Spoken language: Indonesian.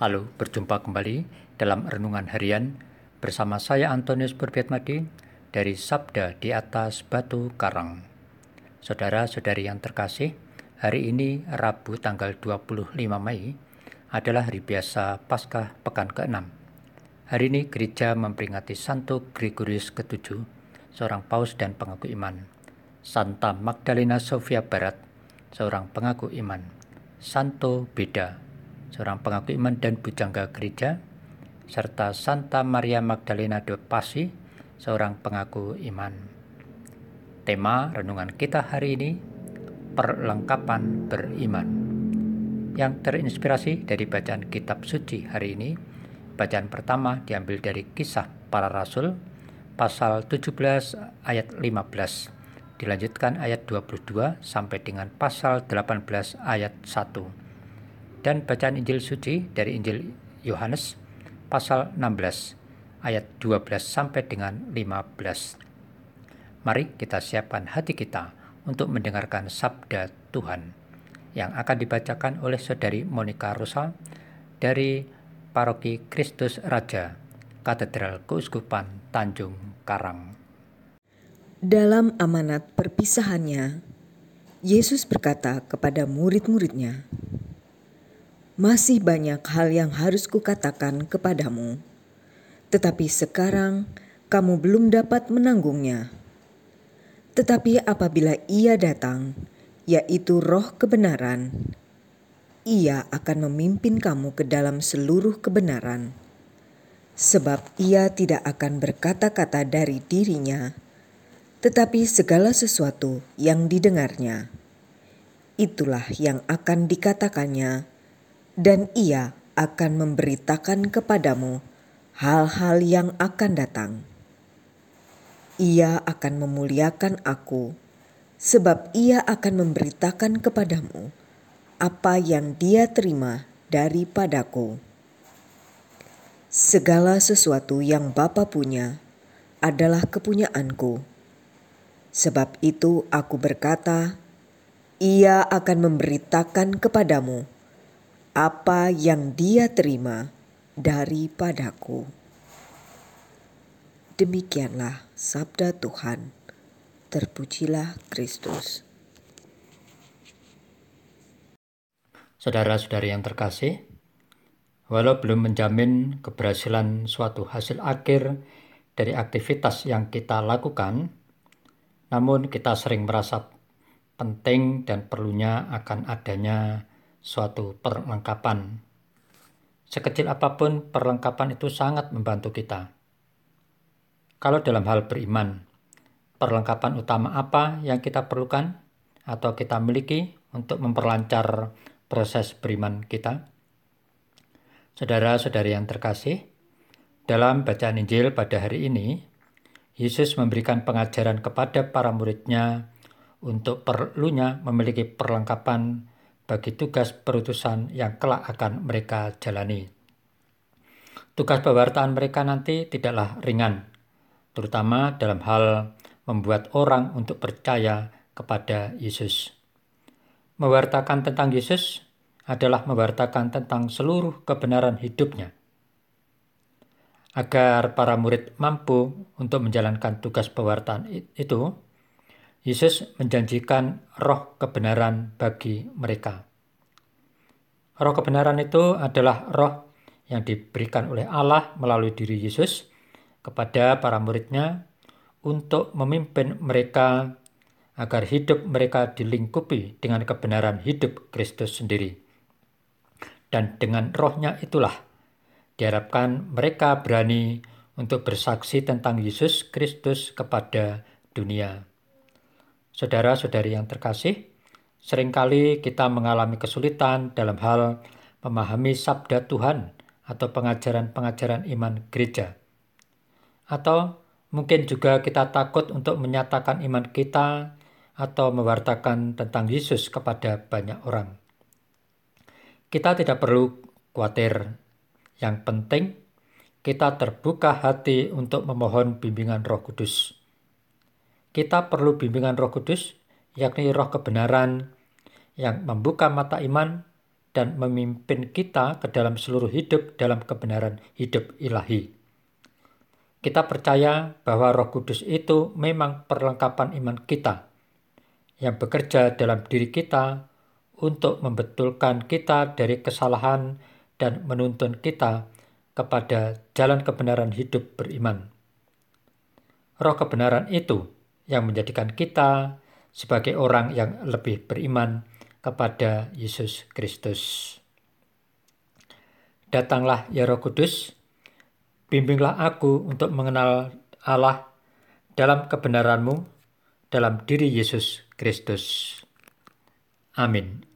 Halo, berjumpa kembali dalam Renungan Harian bersama saya Antonius Berbiatmadi dari Sabda di atas Batu Karang. Saudara-saudari yang terkasih, hari ini Rabu tanggal 25 Mei adalah hari biasa Paskah Pekan ke-6. Hari ini gereja memperingati Santo Gregorius ke-7, seorang paus dan pengaku iman. Santa Magdalena Sofia Barat, seorang pengaku iman Santo Beda, seorang pengaku iman dan bujangga gereja, serta Santa Maria Magdalena de Pasi, seorang pengaku iman. Tema renungan kita hari ini, perlengkapan beriman. Yang terinspirasi dari bacaan kitab suci hari ini, bacaan pertama diambil dari kisah para rasul, pasal 17 ayat 15 dilanjutkan ayat 22 sampai dengan pasal 18 ayat 1. Dan bacaan Injil suci dari Injil Yohanes pasal 16 ayat 12 sampai dengan 15. Mari kita siapkan hati kita untuk mendengarkan sabda Tuhan yang akan dibacakan oleh Saudari Monica Rosa dari Paroki Kristus Raja, Katedral Keuskupan Tanjung Karang. Dalam amanat perpisahannya, Yesus berkata kepada murid-muridnya, "Masih banyak hal yang harus kukatakan kepadamu, tetapi sekarang kamu belum dapat menanggungnya. Tetapi apabila Ia datang, yaitu Roh kebenaran, Ia akan memimpin kamu ke dalam seluruh kebenaran, sebab Ia tidak akan berkata-kata dari dirinya." tetapi segala sesuatu yang didengarnya, itulah yang akan dikatakannya, dan ia akan memberitakan kepadamu hal-hal yang akan datang. Ia akan memuliakan aku, sebab ia akan memberitakan kepadamu apa yang dia terima daripadaku. Segala sesuatu yang Bapa punya adalah kepunyaanku Sebab itu aku berkata, ia akan memberitakan kepadamu apa yang dia terima daripadaku. Demikianlah sabda Tuhan. Terpujilah Kristus. Saudara-saudari yang terkasih, walau belum menjamin keberhasilan suatu hasil akhir dari aktivitas yang kita lakukan, namun kita sering merasa penting dan perlunya akan adanya suatu perlengkapan. Sekecil apa pun perlengkapan itu sangat membantu kita. Kalau dalam hal beriman, perlengkapan utama apa yang kita perlukan atau kita miliki untuk memperlancar proses beriman kita? Saudara-saudari yang terkasih, dalam bacaan Injil pada hari ini, Yesus memberikan pengajaran kepada para muridnya untuk perlunya memiliki perlengkapan bagi tugas perutusan yang kelak akan mereka jalani. Tugas pewartaan mereka nanti tidaklah ringan, terutama dalam hal membuat orang untuk percaya kepada Yesus. Mewartakan tentang Yesus adalah mewartakan tentang seluruh kebenaran hidupnya agar para murid mampu untuk menjalankan tugas pewartaan itu, Yesus menjanjikan roh kebenaran bagi mereka. Roh kebenaran itu adalah roh yang diberikan oleh Allah melalui diri Yesus kepada para muridnya untuk memimpin mereka agar hidup mereka dilingkupi dengan kebenaran hidup Kristus sendiri. Dan dengan rohnya itulah Diharapkan mereka berani untuk bersaksi tentang Yesus Kristus kepada dunia. Saudara-saudari yang terkasih, sering kali kita mengalami kesulitan dalam hal memahami sabda Tuhan atau pengajaran-pengajaran iman gereja. Atau mungkin juga kita takut untuk menyatakan iman kita atau mewartakan tentang Yesus kepada banyak orang. Kita tidak perlu khawatir yang penting, kita terbuka hati untuk memohon bimbingan Roh Kudus. Kita perlu bimbingan Roh Kudus, yakni roh kebenaran yang membuka mata iman dan memimpin kita ke dalam seluruh hidup dalam kebenaran hidup ilahi. Kita percaya bahwa Roh Kudus itu memang perlengkapan iman kita yang bekerja dalam diri kita untuk membetulkan kita dari kesalahan dan menuntun kita kepada jalan kebenaran hidup beriman. Roh kebenaran itu yang menjadikan kita sebagai orang yang lebih beriman kepada Yesus Kristus. Datanglah ya Roh Kudus, bimbinglah aku untuk mengenal Allah dalam kebenaranmu dalam diri Yesus Kristus. Amin.